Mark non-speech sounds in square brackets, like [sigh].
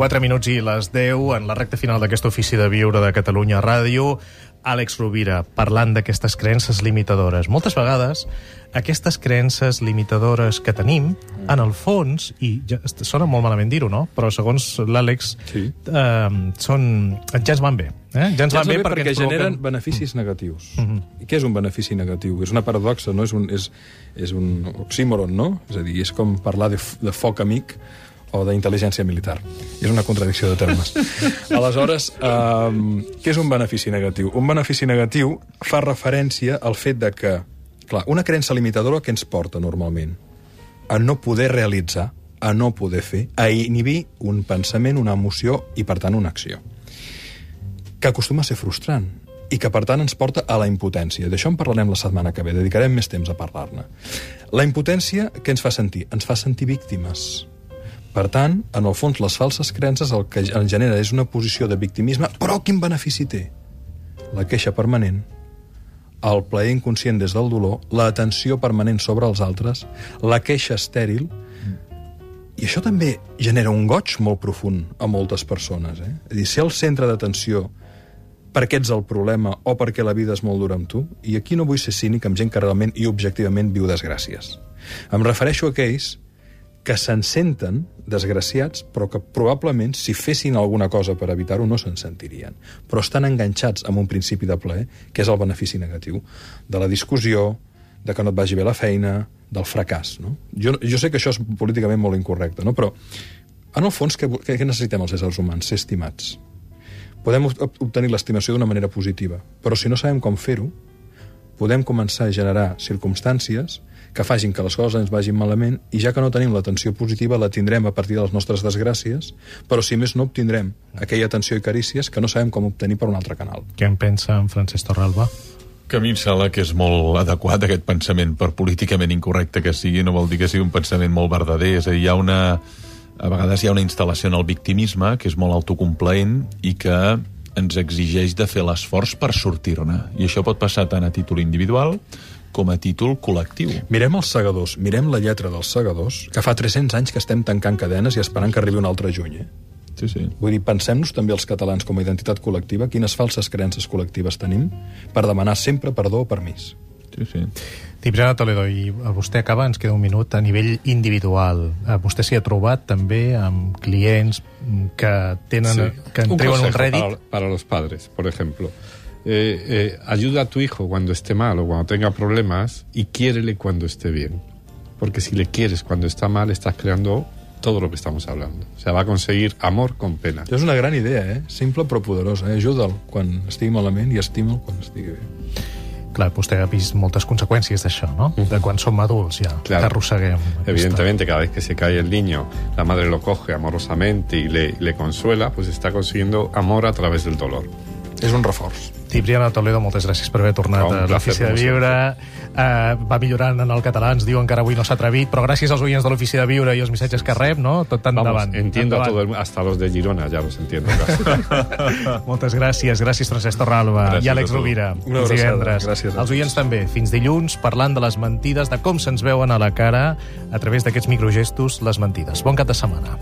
4 minuts i les 10 en la recta final d'aquest ofici de viure de Catalunya Ràdio. Àlex Rovira, parlant d'aquestes creences limitadores. Moltes vegades, aquestes creences limitadores que tenim, en el fons, i ja, sona molt malament dir-ho, no? Però segons l'Àlex, Sí. eh, són, ja ens van bé. Eh? Ja ens Ja van ens bé bé perquè, generen provoquen- beneficis negatius. Mhm. I què és un benefici negatiu? És una paradoxa, no? És un, és, és un oxímoron, no? És a dir, és com parlar de, de foc amic o d'intel·ligència militar. És una contradicció de termes. [laughs] Aleshores, um, què és un benefici negatiu? Un benefici negatiu fa referència al fet de que, clar, una creença limitadora que ens porta normalment a no poder realitzar, a no poder fer, a inhibir un pensament, una emoció i, per tant, una acció que acostuma a ser frustrant i que, per tant, ens porta a la impotència. D'això en parlarem la setmana que ve, dedicarem més temps a parlar-ne. La impotència, què ens fa sentir? Ens fa sentir víctimes. Per tant, en el fons, les falses creences el que en genera és una posició de victimisme, però quin benefici té? La queixa permanent, el plaer inconscient des del dolor, l'atenció permanent sobre els altres, la queixa estèril, i això també genera un goig molt profund a moltes persones. Eh? És a dir, ser el centre d'atenció perquè ets el problema o perquè la vida és molt dura amb tu, i aquí no vull ser cínic amb gent que realment i objectivament viu desgràcies. Em refereixo a aquells que se'n senten desgraciats, però que probablement, si fessin alguna cosa per evitar-ho, no se'n sentirien. Però estan enganxats amb un principi de plaer, que és el benefici negatiu, de la discussió, de que no et vagi bé la feina, del fracàs. No? Jo, jo sé que això és políticament molt incorrecte, no? però en el fons què, què, necessitem els éssers humans? Ser estimats. Podem ob- obtenir l'estimació d'una manera positiva, però si no sabem com fer-ho, podem començar a generar circumstàncies que facin que les coses ens vagin malament i ja que no tenim l'atenció positiva la tindrem a partir de les nostres desgràcies, però si més no obtindrem aquella atenció i carícies que no sabem com obtenir per un altre canal. Què en pensa en Francesc Torralba? Que a mi em sembla que és molt adequat aquest pensament, per políticament incorrecte que sigui, no vol dir que sigui un pensament molt verdader, és a dir, hi ha una... A vegades hi ha una instal·lació en el victimisme que és molt autocomplaent i que ens exigeix de fer l'esforç per sortir-ne. I això pot passar tant a títol individual com a títol col·lectiu. Mirem els segadors, mirem la lletra dels segadors, que fa 300 anys que estem tancant cadenes i esperant que arribi un altre juny. Eh? Sí, sí. Vull dir, pensem-nos també els catalans com a identitat col·lectiva, quines falses creences col·lectives tenim per demanar sempre perdó o permís. sí, sí. Cipriana Toledo, i a vostè acaba, ens queda un minut, a nivell individual. Vostè s'hi ha trobat també amb clients que tenen, Sí. que en treuen un consejo rèdit. Para, para los padres, por ejemplo. Eh, eh, ayuda a tu hijo cuando esté mal o cuando tenga problemas y quiérele cuando esté bien. Porque si le quieres cuando está mal, estás creando todo lo que estamos hablando. O sea, va a conseguir amor con pena. És una gran idea, eh? Simple però poderosa. Eh? Ajuda'l quan estigui malament i estima'l quan estigui bé. Clar, vostè ha vist moltes conseqüències d'això, no? De quan som adults ja, Claro. que arrosseguem. aquesta- Evidentemente, cada vez que se cae el niño, la madre lo coge amorosamente y le, le consuela, pues está consiguiendo amor a través del dolor. És un reforç. Cipriana Toledo, moltes gràcies per haver tornat Un a l'Ofici de Viure. Uh, va millorant en el català, ens diuen que ara avui no s'ha atrevit, però gràcies als oients de l'Ofici de Viure i els missatges que rep, no? Tot Vamos, endavant. entiendo endavant. todo el hasta los de Girona ya los entiendo. [laughs] Moltes gràcies. Gràcies, Francesc Torralba Gràcies i Àlex. Rovira. Una abraçada. divendres. Gràcies Els oients també. Fins dilluns, parlant de les mentides, de com se'ns veuen a la cara a través d'aquests microgestos, les mentides. Bon cap de setmana.